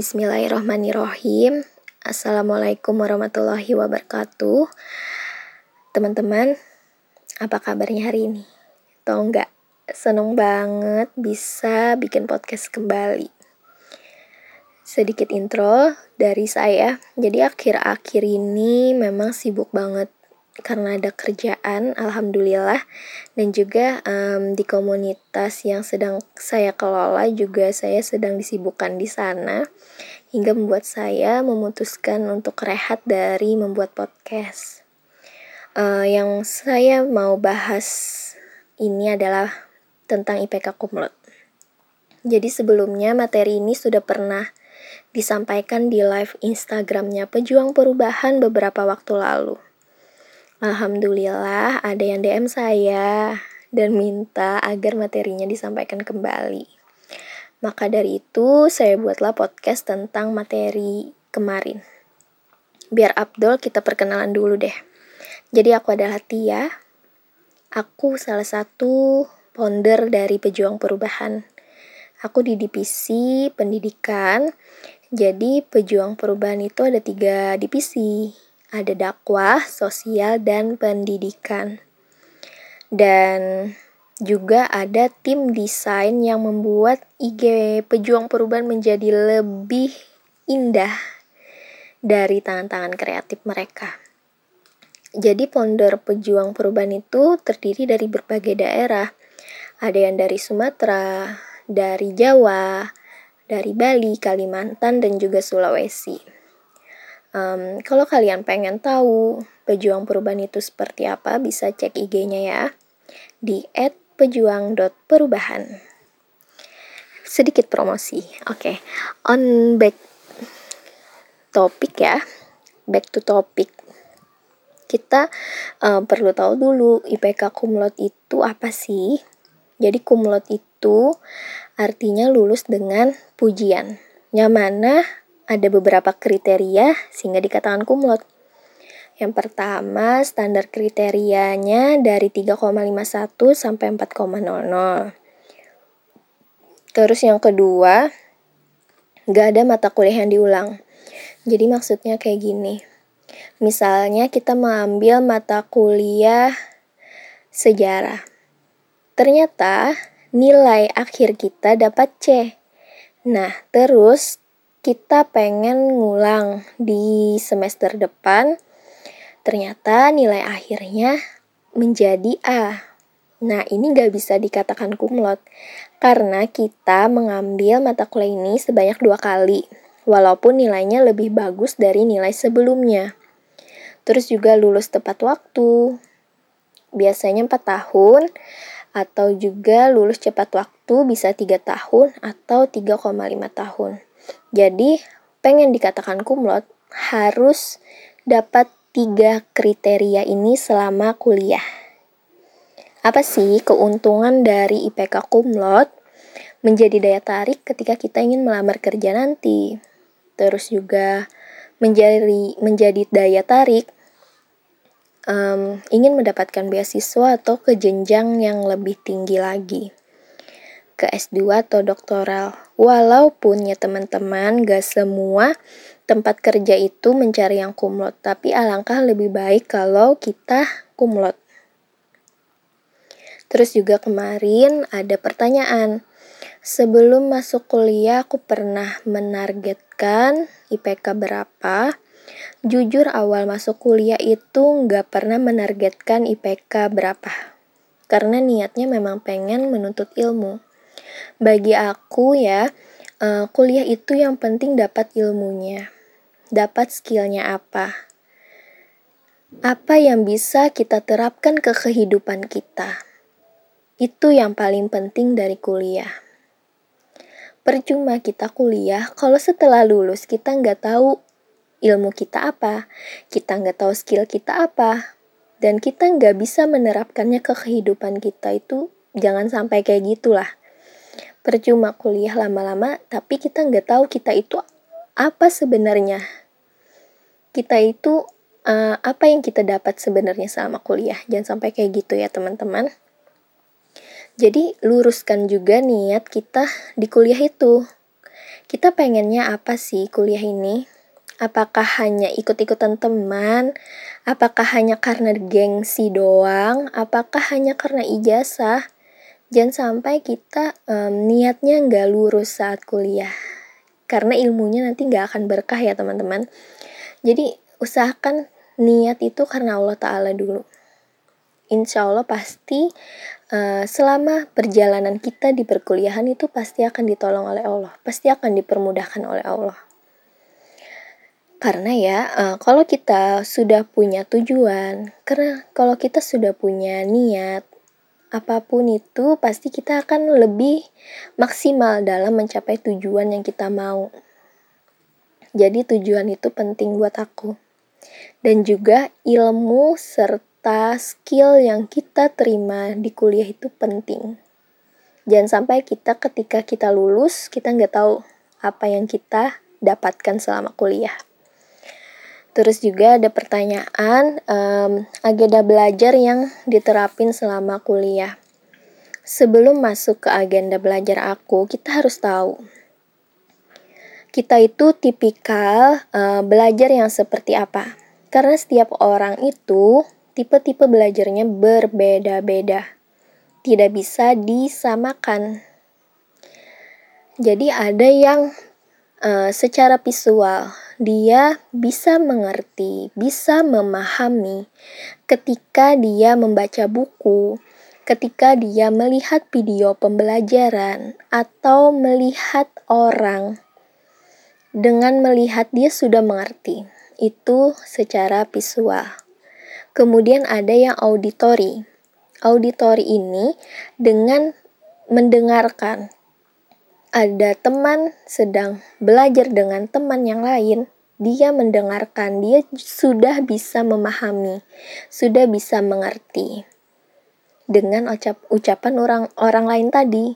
Bismillahirrahmanirrahim. Assalamualaikum warahmatullahi wabarakatuh. Teman-teman, apa kabarnya hari ini? Tau nggak? Seneng banget bisa bikin podcast kembali. Sedikit intro dari saya. Jadi akhir-akhir ini memang sibuk banget karena ada kerjaan, alhamdulillah, dan juga um, di komunitas yang sedang saya kelola juga saya sedang disibukkan di sana, hingga membuat saya memutuskan untuk rehat dari membuat podcast. Uh, yang saya mau bahas ini adalah tentang IPK Kumlot. Jadi sebelumnya materi ini sudah pernah disampaikan di live Instagramnya Pejuang Perubahan beberapa waktu lalu. Alhamdulillah ada yang DM saya dan minta agar materinya disampaikan kembali. Maka dari itu saya buatlah podcast tentang materi kemarin. Biar Abdul kita perkenalan dulu deh. Jadi aku adalah Tia. Aku salah satu founder dari Pejuang Perubahan. Aku di divisi pendidikan. Jadi pejuang perubahan itu ada tiga divisi ada dakwah, sosial, dan pendidikan. Dan juga ada tim desain yang membuat IG Pejuang Perubahan menjadi lebih indah dari tangan-tangan kreatif mereka. Jadi founder Pejuang Perubahan itu terdiri dari berbagai daerah. Ada yang dari Sumatera, dari Jawa, dari Bali, Kalimantan, dan juga Sulawesi. Um, kalau kalian pengen tahu pejuang perubahan itu seperti apa, bisa cek IG-nya ya di @pejuang.perubahan. Sedikit promosi, oke. Okay. On back topik ya, back to topic. Kita uh, perlu tahu dulu IPK kumlot itu apa sih? Jadi kumlot itu artinya lulus dengan pujian. Yang mana ada beberapa kriteria sehingga dikatakan kumlot. Yang pertama, standar kriterianya dari 3,51 sampai 4,00. Terus yang kedua, gak ada mata kuliah yang diulang. Jadi maksudnya kayak gini. Misalnya kita mengambil mata kuliah sejarah. Ternyata nilai akhir kita dapat C. Nah, terus kita pengen ngulang di semester depan, ternyata nilai akhirnya menjadi A. Nah, ini gak bisa dikatakan kumlot, karena kita mengambil mata kuliah ini sebanyak dua kali, walaupun nilainya lebih bagus dari nilai sebelumnya. Terus juga lulus tepat waktu, biasanya 4 tahun, atau juga lulus cepat waktu bisa 3 tahun atau 3,5 tahun. Jadi, pengen dikatakan kumlot harus dapat tiga kriteria ini selama kuliah. Apa sih keuntungan dari IPK kumlot? Menjadi daya tarik ketika kita ingin melamar kerja nanti. Terus juga menjadi menjadi daya tarik um, ingin mendapatkan beasiswa atau ke jenjang yang lebih tinggi lagi ke S2 atau doktoral. Walaupun ya teman-teman gak semua tempat kerja itu mencari yang kumlot, tapi alangkah lebih baik kalau kita kumlot. Terus juga kemarin ada pertanyaan. Sebelum masuk kuliah aku pernah menargetkan IPK berapa. Jujur awal masuk kuliah itu nggak pernah menargetkan IPK berapa. Karena niatnya memang pengen menuntut ilmu. Bagi aku ya, uh, kuliah itu yang penting dapat ilmunya. Dapat skillnya apa. Apa yang bisa kita terapkan ke kehidupan kita. Itu yang paling penting dari kuliah. Percuma kita kuliah kalau setelah lulus kita nggak tahu ilmu kita apa, kita nggak tahu skill kita apa, dan kita nggak bisa menerapkannya ke kehidupan kita itu jangan sampai kayak gitulah percuma kuliah lama-lama tapi kita nggak tahu kita itu apa sebenarnya kita itu uh, apa yang kita dapat sebenarnya sama kuliah jangan sampai kayak gitu ya teman-teman jadi luruskan juga niat kita di kuliah itu kita pengennya apa sih kuliah ini? Apakah hanya ikut-ikutan teman? Apakah hanya karena gengsi doang? Apakah hanya karena ijazah? Jangan sampai kita um, niatnya nggak lurus saat kuliah. Karena ilmunya nanti nggak akan berkah ya teman-teman. Jadi usahakan niat itu karena Allah Ta'ala dulu. Insya Allah pasti uh, selama perjalanan kita di perkuliahan itu pasti akan ditolong oleh Allah. Pasti akan dipermudahkan oleh Allah. Karena ya, uh, kalau kita sudah punya tujuan, karena kalau kita sudah punya niat, apa pun itu pasti kita akan lebih maksimal dalam mencapai tujuan yang kita mau. Jadi tujuan itu penting buat aku. Dan juga ilmu serta skill yang kita terima di kuliah itu penting. Jangan sampai kita ketika kita lulus, kita nggak tahu apa yang kita dapatkan selama kuliah. Terus juga ada pertanyaan um, agenda belajar yang diterapin selama kuliah. Sebelum masuk ke agenda belajar aku, kita harus tahu kita itu tipikal uh, belajar yang seperti apa. Karena setiap orang itu tipe-tipe belajarnya berbeda-beda. Tidak bisa disamakan. Jadi ada yang uh, secara visual dia bisa mengerti, bisa memahami ketika dia membaca buku, ketika dia melihat video pembelajaran, atau melihat orang. Dengan melihat, dia sudah mengerti. Itu secara visual. Kemudian ada yang auditori. Auditori ini dengan mendengarkan ada teman sedang belajar dengan teman yang lain, dia mendengarkan, dia sudah bisa memahami, sudah bisa mengerti dengan ucap ucapan orang orang lain tadi.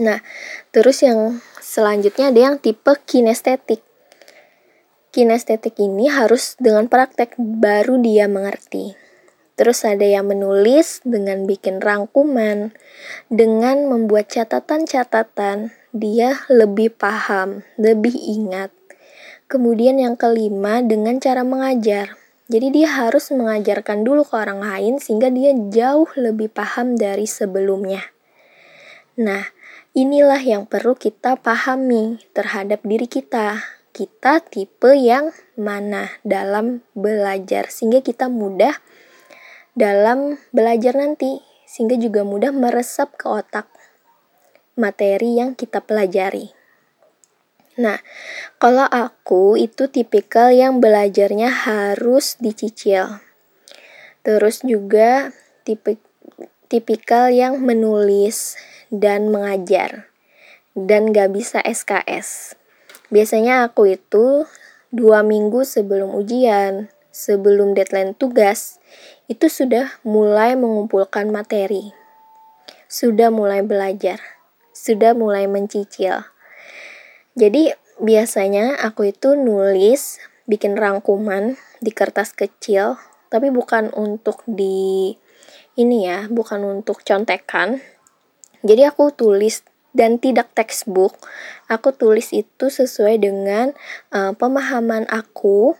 Nah, terus yang selanjutnya ada yang tipe kinestetik. Kinestetik ini harus dengan praktek baru dia mengerti. Terus ada yang menulis dengan bikin rangkuman, dengan membuat catatan-catatan, dia lebih paham, lebih ingat. Kemudian yang kelima dengan cara mengajar. Jadi dia harus mengajarkan dulu ke orang lain sehingga dia jauh lebih paham dari sebelumnya. Nah, inilah yang perlu kita pahami terhadap diri kita. Kita tipe yang mana dalam belajar sehingga kita mudah dalam belajar nanti, sehingga juga mudah meresap ke otak materi yang kita pelajari. Nah, kalau aku itu tipikal yang belajarnya harus dicicil. Terus juga tipe tipikal yang menulis dan mengajar dan gak bisa SKS. Biasanya aku itu dua minggu sebelum ujian, sebelum deadline tugas, itu sudah mulai mengumpulkan materi, sudah mulai belajar, sudah mulai mencicil. Jadi biasanya aku itu nulis, bikin rangkuman di kertas kecil, tapi bukan untuk di ini ya, bukan untuk contekan. Jadi aku tulis dan tidak textbook. Aku tulis itu sesuai dengan uh, pemahaman aku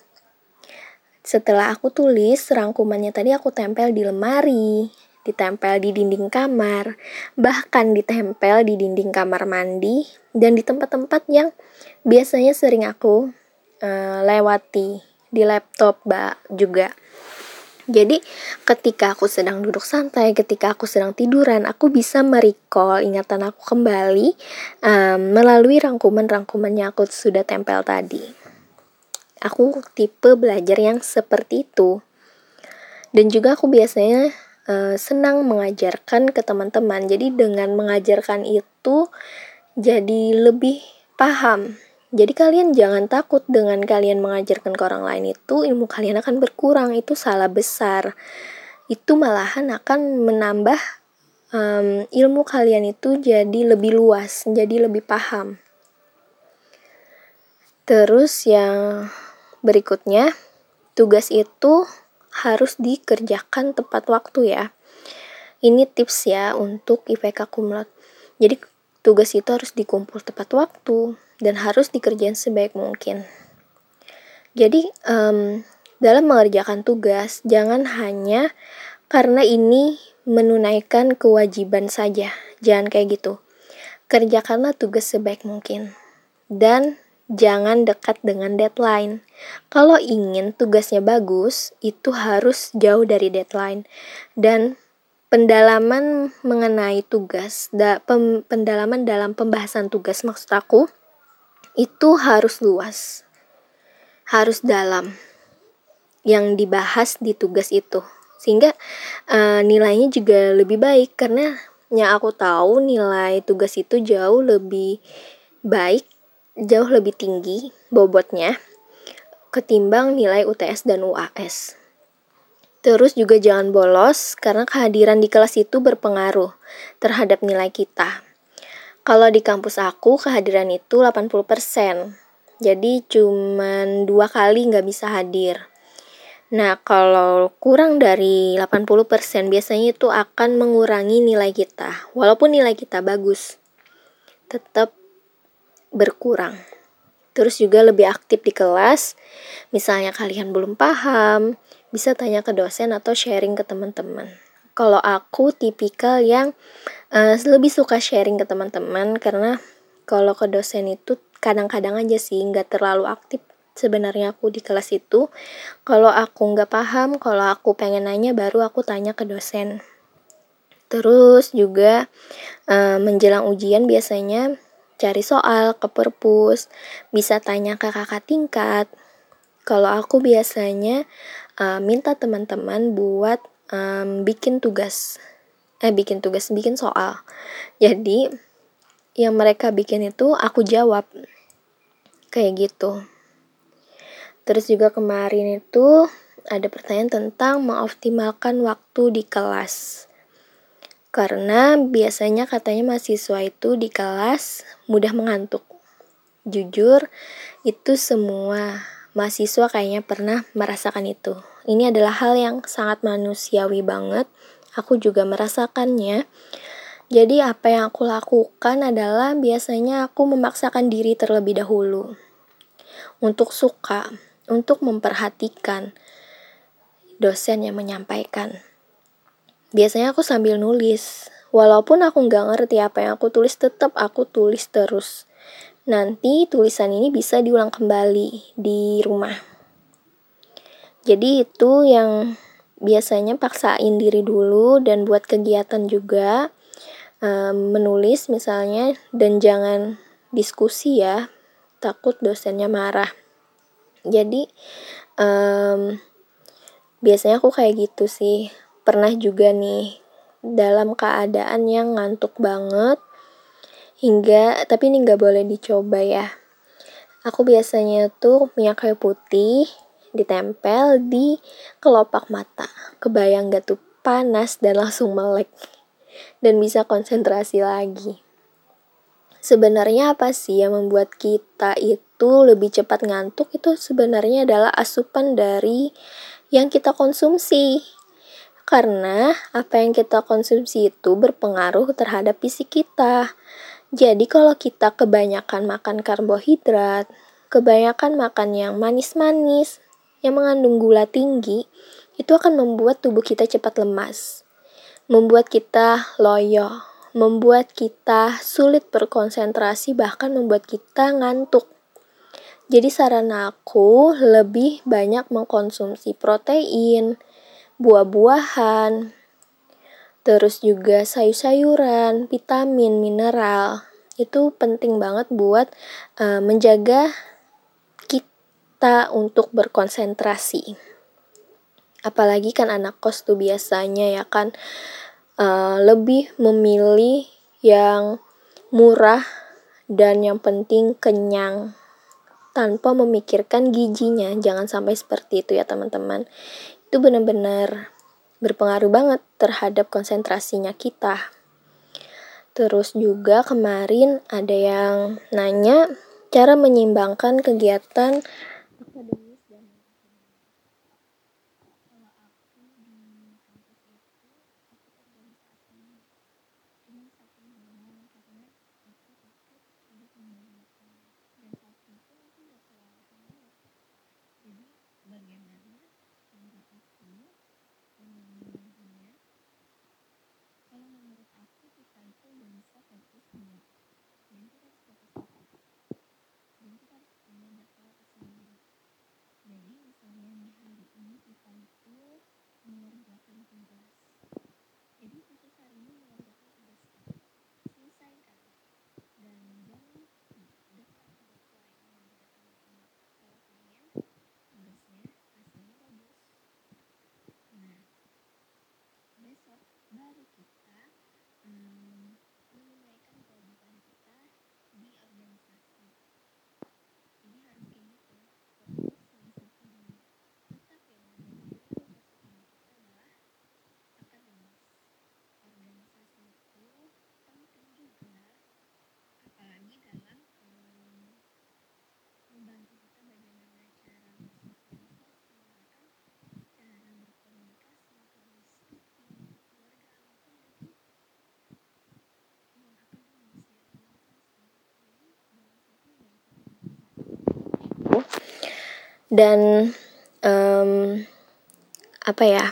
setelah aku tulis rangkumannya tadi aku tempel di lemari, ditempel di dinding kamar, bahkan ditempel di dinding kamar mandi dan di tempat-tempat yang biasanya sering aku uh, lewati di laptop mbak juga. Jadi ketika aku sedang duduk santai, ketika aku sedang tiduran, aku bisa merecall ingatan aku kembali um, melalui rangkuman-rangkuman yang aku sudah tempel tadi aku tipe belajar yang seperti itu. Dan juga aku biasanya uh, senang mengajarkan ke teman-teman. Jadi dengan mengajarkan itu jadi lebih paham. Jadi kalian jangan takut dengan kalian mengajarkan ke orang lain itu ilmu kalian akan berkurang. Itu salah besar. Itu malahan akan menambah um, ilmu kalian itu jadi lebih luas jadi lebih paham. Terus yang Berikutnya, tugas itu harus dikerjakan tepat waktu ya. Ini tips ya untuk IPK kumlot. Jadi tugas itu harus dikumpul tepat waktu dan harus dikerjain sebaik mungkin. Jadi, um, dalam mengerjakan tugas, jangan hanya karena ini menunaikan kewajiban saja. Jangan kayak gitu. Kerjakanlah tugas sebaik mungkin. Dan jangan dekat dengan deadline. Kalau ingin tugasnya bagus, itu harus jauh dari deadline. Dan pendalaman mengenai tugas, da, pem, pendalaman dalam pembahasan tugas maksud aku itu harus luas, harus dalam yang dibahas di tugas itu, sehingga uh, nilainya juga lebih baik karena yang aku tahu nilai tugas itu jauh lebih baik, jauh lebih tinggi bobotnya ketimbang nilai UTS dan UAS. Terus juga jangan bolos karena kehadiran di kelas itu berpengaruh terhadap nilai kita. Kalau di kampus aku kehadiran itu 80%. Jadi cuman dua kali nggak bisa hadir. Nah, kalau kurang dari 80% biasanya itu akan mengurangi nilai kita. Walaupun nilai kita bagus, tetap berkurang. Terus juga lebih aktif di kelas. Misalnya kalian belum paham, bisa tanya ke dosen atau sharing ke teman-teman. Kalau aku tipikal yang uh, lebih suka sharing ke teman-teman karena kalau ke dosen itu kadang-kadang aja sih nggak terlalu aktif sebenarnya aku di kelas itu. Kalau aku nggak paham, kalau aku pengen nanya baru aku tanya ke dosen. Terus juga uh, menjelang ujian biasanya cari soal ke perpus, bisa tanya ke kakak tingkat. Kalau aku biasanya uh, minta teman-teman buat um, bikin tugas eh bikin tugas bikin soal. Jadi yang mereka bikin itu aku jawab. Kayak gitu. Terus juga kemarin itu ada pertanyaan tentang mengoptimalkan waktu di kelas karena biasanya katanya mahasiswa itu di kelas mudah mengantuk jujur itu semua mahasiswa kayaknya pernah merasakan itu. Ini adalah hal yang sangat manusiawi banget. Aku juga merasakannya. Jadi apa yang aku lakukan adalah biasanya aku memaksakan diri terlebih dahulu. Untuk suka, untuk memperhatikan dosen yang menyampaikan. Biasanya aku sambil nulis. Walaupun aku nggak ngerti apa yang aku tulis, tetap aku tulis terus nanti tulisan ini bisa diulang kembali di rumah. Jadi itu yang biasanya paksain diri dulu dan buat kegiatan juga um, menulis misalnya dan jangan diskusi ya takut dosennya marah. Jadi um, biasanya aku kayak gitu sih. Pernah juga nih dalam keadaan yang ngantuk banget hingga tapi ini nggak boleh dicoba ya. Aku biasanya tuh minyak kayu putih ditempel di kelopak mata. Kebayang gak tuh? Panas dan langsung melek. Dan bisa konsentrasi lagi. Sebenarnya apa sih yang membuat kita itu lebih cepat ngantuk? Itu sebenarnya adalah asupan dari yang kita konsumsi karena apa yang kita konsumsi itu berpengaruh terhadap fisik kita jadi kalau kita kebanyakan makan karbohidrat, kebanyakan makan yang manis-manis, yang mengandung gula tinggi, itu akan membuat tubuh kita cepat lemas, membuat kita loyo, membuat kita sulit berkonsentrasi, bahkan membuat kita ngantuk. Jadi saran aku lebih banyak mengkonsumsi protein, buah-buahan, terus juga sayur-sayuran, vitamin, mineral. Itu penting banget buat uh, menjaga kita untuk berkonsentrasi. Apalagi kan anak kos tuh biasanya ya kan uh, lebih memilih yang murah dan yang penting kenyang tanpa memikirkan gizinya. Jangan sampai seperti itu ya teman-teman. Itu benar-benar berpengaruh banget terhadap konsentrasinya kita. Terus juga kemarin ada yang nanya cara menyeimbangkan kegiatan dan um, apa ya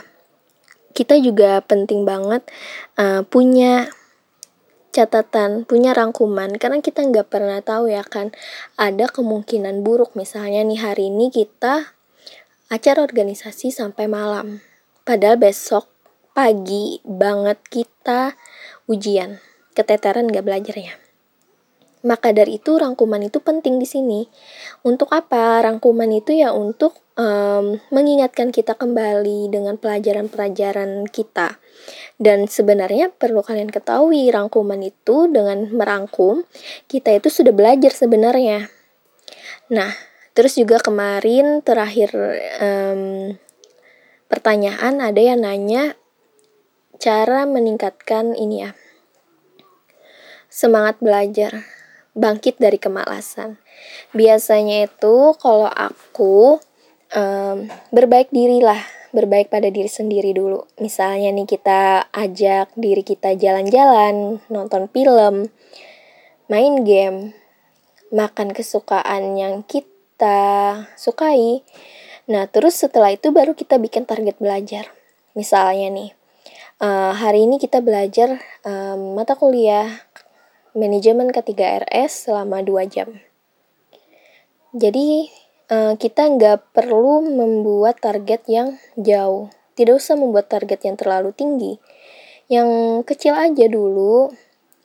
kita juga penting banget uh, punya catatan, punya rangkuman. Karena kita nggak pernah tahu ya kan ada kemungkinan buruk. Misalnya nih hari ini kita acara organisasi sampai malam. Padahal besok pagi banget kita ujian. Keteteran nggak belajarnya maka dari itu rangkuman itu penting di sini. Untuk apa? Rangkuman itu ya untuk um, mengingatkan kita kembali dengan pelajaran-pelajaran kita. Dan sebenarnya perlu kalian ketahui rangkuman itu dengan merangkum kita itu sudah belajar sebenarnya. Nah, terus juga kemarin terakhir um, pertanyaan ada yang nanya cara meningkatkan ini ya semangat belajar bangkit dari kemalasan. Biasanya itu kalau aku um, berbaik dirilah, berbaik pada diri sendiri dulu. Misalnya nih kita ajak diri kita jalan-jalan, nonton film, main game, makan kesukaan yang kita sukai. Nah, terus setelah itu baru kita bikin target belajar. Misalnya nih, uh, hari ini kita belajar um, mata kuliah manajemen K3RS selama 2 jam. Jadi, uh, kita nggak perlu membuat target yang jauh. Tidak usah membuat target yang terlalu tinggi. Yang kecil aja dulu,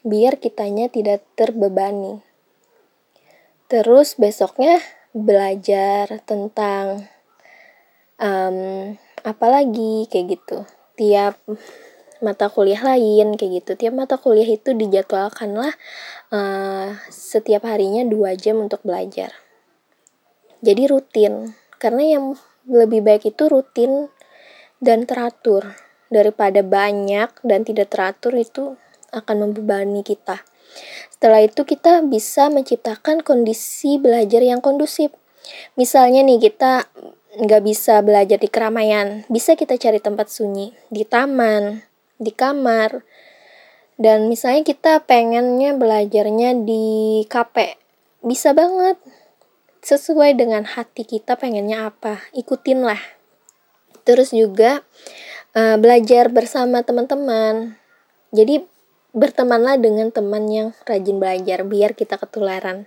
biar kitanya tidak terbebani. Terus besoknya belajar tentang um, apa lagi kayak gitu. Tiap mata kuliah lain kayak gitu. Tiap mata kuliah itu dijadwalkan lah uh, setiap harinya dua jam untuk belajar. Jadi rutin. Karena yang lebih baik itu rutin dan teratur. Daripada banyak dan tidak teratur itu akan membebani kita. Setelah itu kita bisa menciptakan kondisi belajar yang kondusif. Misalnya nih kita nggak bisa belajar di keramaian, bisa kita cari tempat sunyi di taman, di kamar. Dan misalnya kita pengennya belajarnya di KP bisa banget. Sesuai dengan hati kita pengennya apa ikutin lah terus juga uh, belajar bersama teman-teman. Jadi bertemanlah dengan teman yang rajin belajar biar kita ketularan.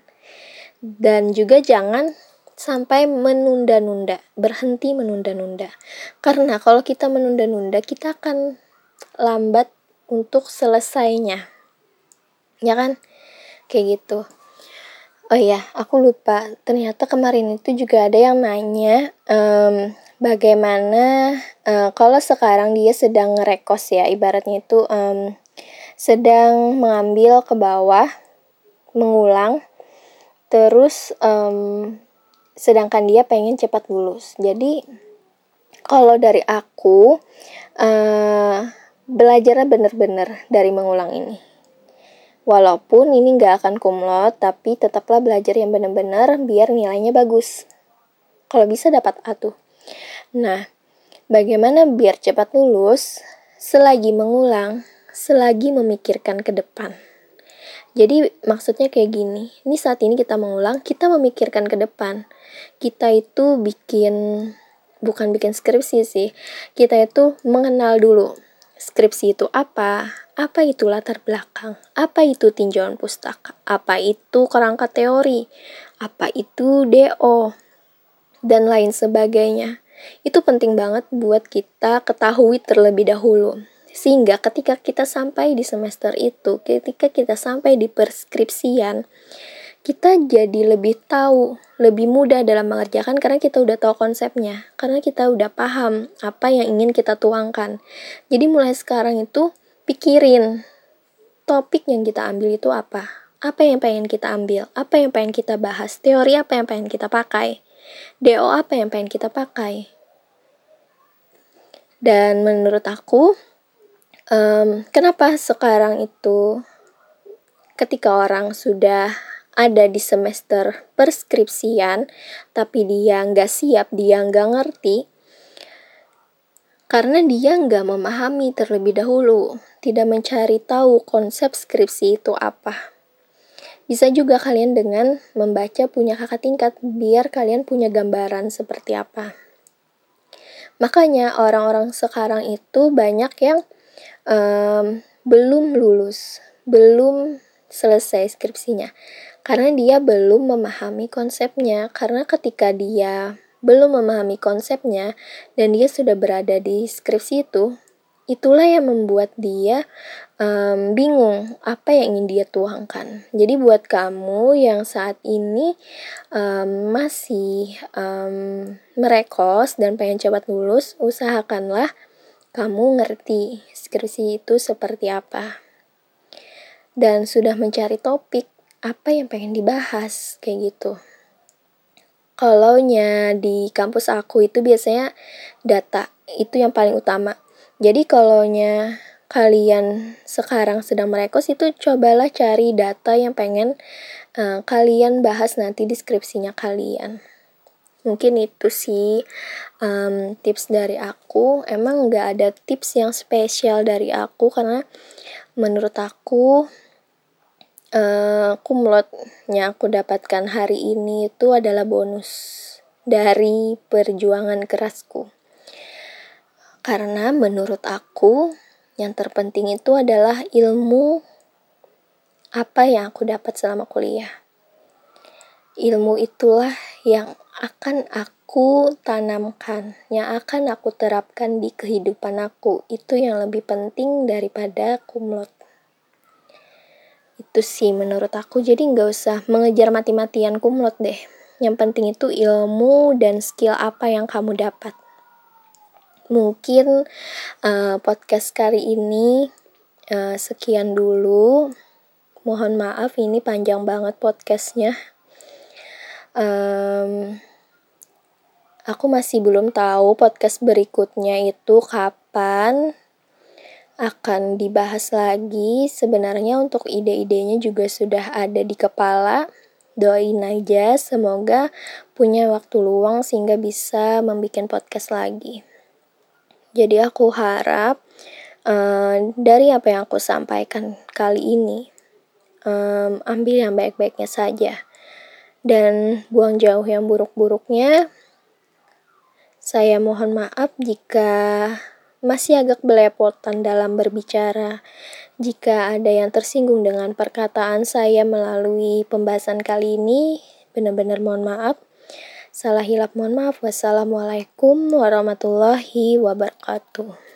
Dan juga jangan sampai menunda-nunda, berhenti menunda-nunda. Karena kalau kita menunda-nunda, kita akan lambat untuk selesainya. Ya kan? Kayak gitu. Oh iya aku lupa. Ternyata kemarin itu juga ada yang nanya um, bagaimana uh, kalau sekarang dia sedang ngerekos ya ibaratnya itu um, sedang mengambil ke bawah mengulang terus um, sedangkan dia pengen cepat lulus. Jadi kalau dari aku uh, belajarnya bener-bener dari mengulang ini. Walaupun ini nggak akan kumlot, tapi tetaplah belajar yang bener-bener biar nilainya bagus. Kalau bisa dapat A tuh. Nah, bagaimana biar cepat lulus? Selagi mengulang, selagi memikirkan ke depan. Jadi maksudnya kayak gini, ini saat ini kita mengulang, kita memikirkan ke depan. Kita itu bikin, bukan bikin skripsi sih, kita itu mengenal dulu Skripsi itu apa? Apa itu latar belakang? Apa itu tinjauan pustaka? Apa itu kerangka teori? Apa itu DO? Dan lain sebagainya. Itu penting banget buat kita ketahui terlebih dahulu. Sehingga ketika kita sampai di semester itu, ketika kita sampai di perskripsian, kita jadi lebih tahu, lebih mudah dalam mengerjakan karena kita udah tahu konsepnya, karena kita udah paham apa yang ingin kita tuangkan. Jadi mulai sekarang itu pikirin topik yang kita ambil itu apa, apa yang pengen kita ambil, apa yang pengen kita bahas, teori apa yang pengen kita pakai, DO apa yang pengen kita pakai. Dan menurut aku, um, kenapa sekarang itu ketika orang sudah ada di semester perskripsian, tapi dia nggak siap, dia nggak ngerti, karena dia nggak memahami terlebih dahulu, tidak mencari tahu konsep skripsi itu apa. Bisa juga kalian dengan membaca punya kakak tingkat, biar kalian punya gambaran seperti apa. Makanya orang-orang sekarang itu banyak yang um, belum lulus, belum selesai skripsinya. Karena dia belum memahami konsepnya. Karena ketika dia belum memahami konsepnya dan dia sudah berada di skripsi itu, itulah yang membuat dia um, bingung apa yang ingin dia tuangkan. Jadi buat kamu yang saat ini um, masih um, merekos dan pengen cepat lulus, usahakanlah kamu ngerti skripsi itu seperti apa. Dan sudah mencari topik apa yang pengen dibahas kayak gitu. Kalau di kampus aku itu biasanya data itu yang paling utama jadi kalau kalian sekarang sedang merekos itu cobalah cari data yang pengen uh, kalian bahas nanti deskripsinya kalian. Mungkin itu sih um, tips dari aku. Emang nggak ada tips yang spesial dari aku karena menurut aku uh, kumlotnya aku dapatkan hari ini itu adalah bonus dari perjuangan kerasku. Karena menurut aku, yang terpenting itu adalah ilmu apa yang aku dapat selama kuliah. Ilmu itulah yang akan aku tanamkan, yang akan aku terapkan di kehidupan aku. Itu yang lebih penting daripada kumlot. Itu sih menurut aku, jadi nggak usah mengejar mati-matian kumlot deh. Yang penting itu ilmu dan skill apa yang kamu dapat mungkin uh, podcast kali ini uh, sekian dulu. Mohon maaf ini panjang banget podcastnya. Um, aku masih belum tahu podcast berikutnya itu kapan akan dibahas lagi. Sebenarnya untuk ide-idenya juga sudah ada di kepala. Doain aja semoga punya waktu luang sehingga bisa membuat podcast lagi. Jadi aku harap uh, dari apa yang aku sampaikan kali ini, um, ambil yang baik-baiknya saja dan buang jauh yang buruk-buruknya. Saya mohon maaf jika masih agak belepotan dalam berbicara. Jika ada yang tersinggung dengan perkataan saya melalui pembahasan kali ini, benar-benar mohon maaf. Salah hilap mohon maaf. Wassalamualaikum warahmatullahi wabarakatuh.